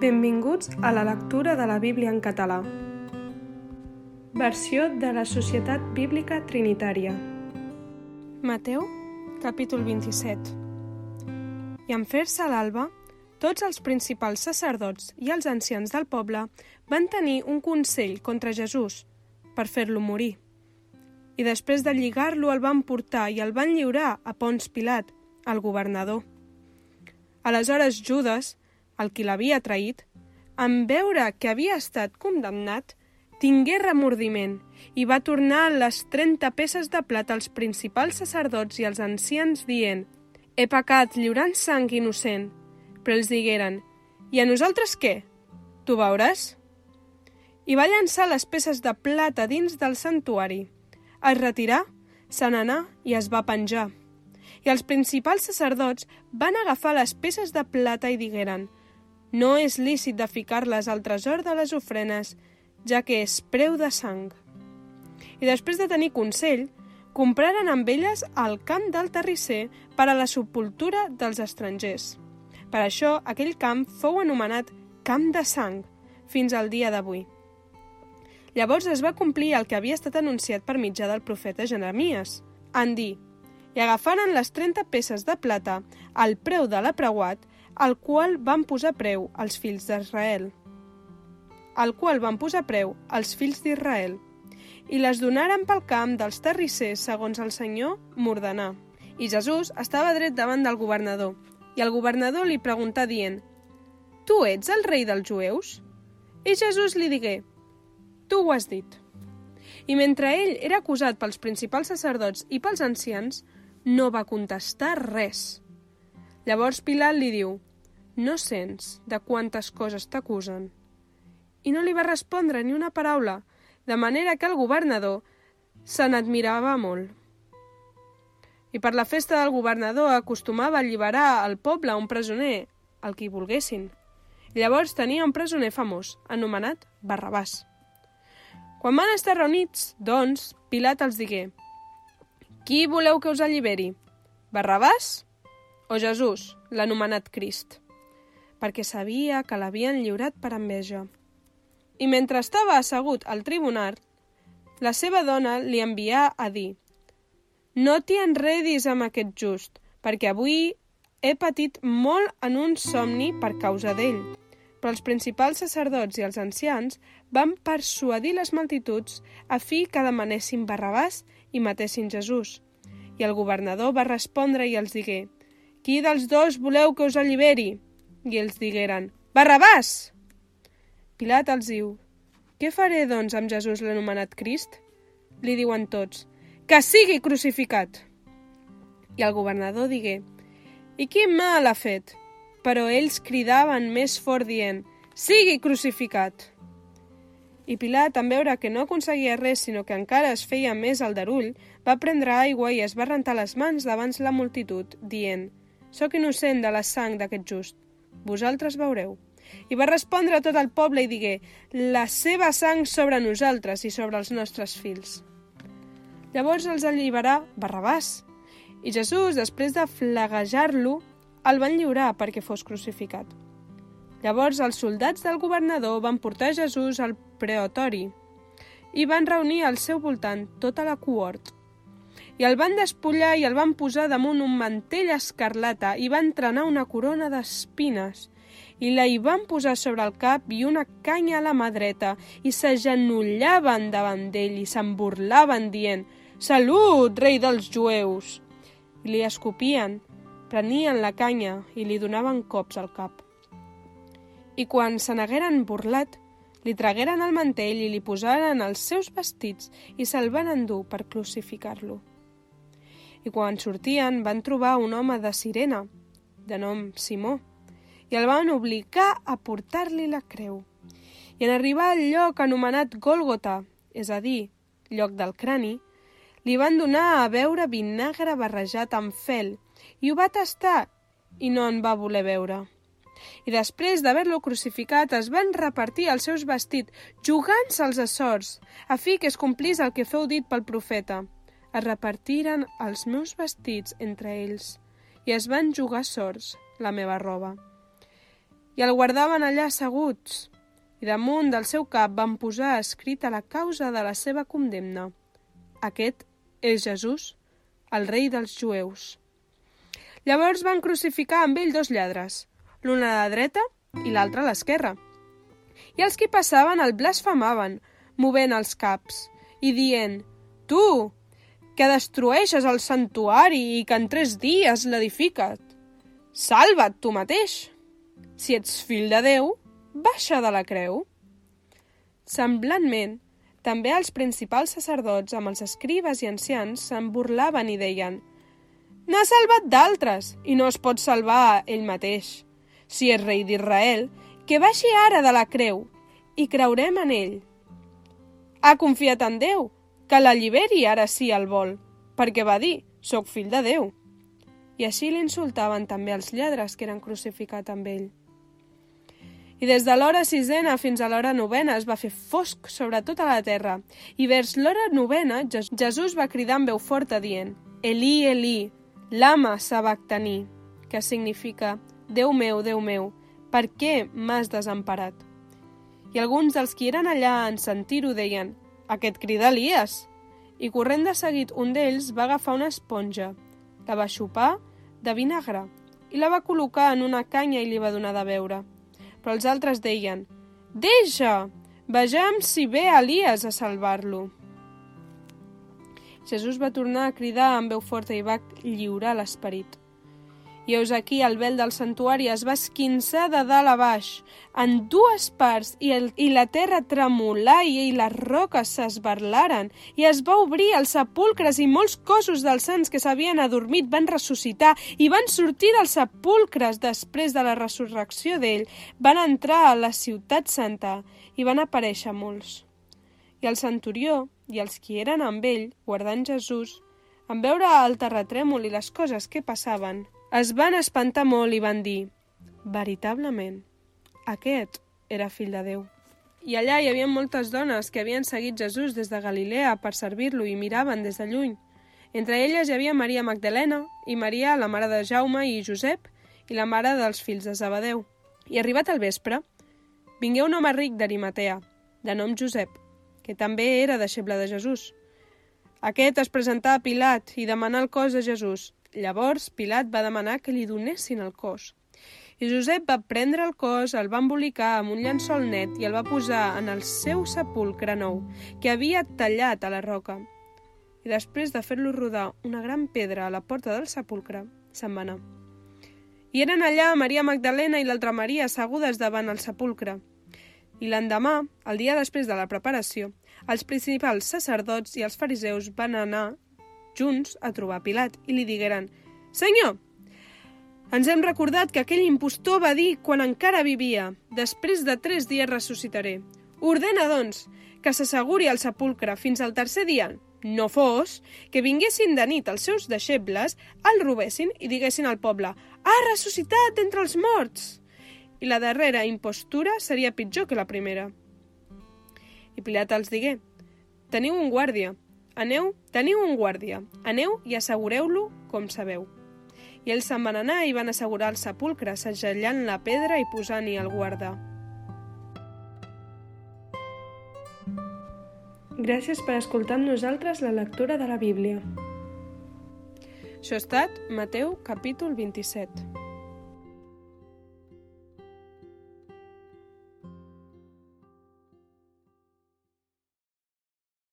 Benvinguts a la lectura de la Bíblia en català. Versió de la Societat Bíblica Trinitària. Mateu, capítol 27. I en fer-se l'alba, tots els principals sacerdots i els ancians del poble van tenir un consell contra Jesús per fer-lo morir. I després de lligar-lo el van portar i el van lliurar a Pons Pilat, el governador. Aleshores Judes, el qui l'havia traït, en veure que havia estat condemnat, tingué remordiment i va tornar les 30 peces de plata als principals sacerdots i als ancians dient «He pecat lliurant sang innocent». Però ells digueren «I a nosaltres què? Tu veuràs?» I va llançar les peces de plata dins del santuari. Es retirà, se n'anà i es va penjar. I els principals sacerdots van agafar les peces de plata i digueren no és lícit de ficar-les al tresor de les ofrenes, ja que és preu de sang. I després de tenir consell, compraren amb elles el camp del terrisser per a la sepultura dels estrangers. Per això, aquell camp fou anomenat Camp de Sang, fins al dia d'avui. Llavors es va complir el que havia estat anunciat per mitjà del profeta Jeremies, en dir i agafaren les 30 peces de plata al preu de la preuat, al qual van posar preu als fills d'Israel. Al qual van posar preu als fills d'Israel, i les donaren pel camp dels terrissers segons el Senyor m'ordenà. I Jesús estava dret davant del governador, i el governador li preguntà dient «Tu ets el rei dels jueus?» I Jesús li digué «Tu ho has dit». I mentre ell era acusat pels principals sacerdots i pels ancians, no va contestar res. Llavors Pilat li diu, no sents de quantes coses t'acusen? I no li va respondre ni una paraula, de manera que el governador se n'admirava molt. I per la festa del governador acostumava a alliberar al poble un presoner, el qui volguessin. Llavors tenia un presoner famós, anomenat Barrabàs. Quan van estar reunits, doncs, Pilat els digué qui voleu que us alliberi? Barrabàs o Jesús, l'anomenat Crist? Perquè sabia que l'havien lliurat per enveja. I mentre estava assegut al tribunal, la seva dona li envià a dir «No t'hi enredis amb aquest just, perquè avui he patit molt en un somni per causa d'ell». Però els principals sacerdots i els ancians van persuadir les multituds a fi que demanessin Barrabàs i matessin Jesús. I el governador va respondre i els digué «Qui dels dos voleu que us alliberi?» I ells digueren «Barrabàs!» Pilat els diu «Què faré, doncs, amb Jesús l'anomenat Crist?» Li diuen tots «Que sigui crucificat!» I el governador digué «I quin mal ha fet?» Però ells cridaven més fort dient «Sigui crucificat!» I Pilat, en veure que no aconseguia res, sinó que encara es feia més el darull, va prendre aigua i es va rentar les mans davant la multitud, dient «Soc innocent de la sang d'aquest just. Vosaltres veureu». I va respondre a tot el poble i digué «La seva sang sobre nosaltres i sobre els nostres fills». Llavors els alliberà Barrabàs, i Jesús, després de flaguejar-lo, el van lliurar perquè fos crucificat. Llavors els soldats del governador van portar Jesús al preotori i van reunir al seu voltant tota la cohort. I el van despullar i el van posar damunt un mantell escarlata i van trenar una corona d'espines i la hi van posar sobre el cap i una canya a la mà dreta i s'agenollaven davant d'ell i se'n burlaven dient «Salut, rei dels jueus!» I li escopien, prenien la canya i li donaven cops al cap. I quan se n'hagueren burlat, li tragueren el mantell i li posaren els seus vestits i se'l van endur per crucificar-lo. I quan sortien van trobar un home de sirena, de nom Simó, i el van obligar a portar-li la creu. I en arribar al lloc anomenat Gòlgota, és a dir, lloc del crani, li van donar a beure vinagre barrejat amb fel i ho va tastar i no en va voler veure i després d'haver-lo crucificat es van repartir els seus vestits, jugant-se els assorts, a fi que es complís el que feu dit pel profeta. Es repartiren els meus vestits entre ells i es van jugar sorts la meva roba. i el guardaven allà asseguts, i damunt del seu cap van posar escrita la causa de la seva condemna. Aquest és Jesús, el rei dels jueus. Llavors van crucificar amb ell dos lladres, l'un a la dreta i l'altre a l'esquerra. I els que passaven el blasfemaven, movent els caps i dient «Tu, que destrueixes el santuari i que en tres dies l'edificat, salva't tu mateix! Si ets fill de Déu, baixa de la creu!» Semblantment, també els principals sacerdots amb els escribes i ancians se'n burlaven i deien «N'ha salvat d'altres i no es pot salvar ell mateix. Si és rei d'Israel, que baixi ara de la creu i creurem en ell. Ha confiat en Déu, que l'alliberi ara sí el vol, perquè va dir, soc fill de Déu. I així l'insultaven també els lladres que eren crucificats amb ell. I des de l'hora sisena fins a l'hora novena es va fer fosc sobre tota la terra, i vers l'hora novena Jesús va cridar amb veu forta dient Elí, Elí, lama sabactani, que significa Déu meu, Déu meu, per què m'has desemparat? I alguns dels qui eren allà en sentir-ho deien «Aquest crida Elias!» I corrent de seguit un d'ells va agafar una esponja, la va xupar de vinagre i la va col·locar en una canya i li va donar de beure. Però els altres deien «Deixa! Vejam si ve Elias a salvar-lo!» Jesús va tornar a cridar amb veu forta i va lliurar l'esperit. I heus aquí el vel del santuari es va esquinçar de dalt a baix, en dues parts, i, el, i la terra tremolà i, i les roques s'esbarlaren, i es va obrir els sepulcres i molts cossos dels sants que s'havien adormit van ressuscitar i van sortir dels sepulcres després de la resurrecció d'ell, van entrar a la ciutat santa i van aparèixer molts. I el centurió i els qui eren amb ell, guardant Jesús, en veure el terratrèmol i les coses que passaven, es van espantar molt i van dir «Veritablement, aquest era fill de Déu». I allà hi havia moltes dones que havien seguit Jesús des de Galilea per servir-lo i miraven des de lluny. Entre elles hi havia Maria Magdalena i Maria, la mare de Jaume i Josep, i la mare dels fills de Zabadeu. I arribat al vespre, vingué un home ric d'Arimatea, de nom Josep, que també era deixeble de Jesús. Aquest es presentà a Pilat i demanà el cos de Jesús, Llavors Pilat va demanar que li donessin el cos. I Josep va prendre el cos, el va embolicar amb un llençol net i el va posar en el seu sepulcre nou, que havia tallat a la roca. I després de fer-lo rodar una gran pedra a la porta del sepulcre, se'n va anar. I eren allà Maria Magdalena i l'altra Maria assegudes davant el sepulcre. I l'endemà, el dia després de la preparació, els principals sacerdots i els fariseus van anar junts a trobar Pilat i li digueren «Senyor, ens hem recordat que aquell impostor va dir quan encara vivia «Després de tres dies ressuscitaré». Ordena, doncs, que s'asseguri al sepulcre fins al tercer dia, no fos que vinguessin de nit els seus deixebles, el robessin i diguessin al poble «Ha ressuscitat entre els morts!» I la darrera impostura seria pitjor que la primera. I Pilat els digué «Teniu un guàrdia, Aneu, teniu un guàrdia, aneu i assegureu-lo com sabeu. I ells se'n van anar i van assegurar el sepulcre, segellant la pedra i posant-hi el guarda. Gràcies per escoltar amb nosaltres la lectura de la Bíblia. Això ha estat Mateu capítol 27.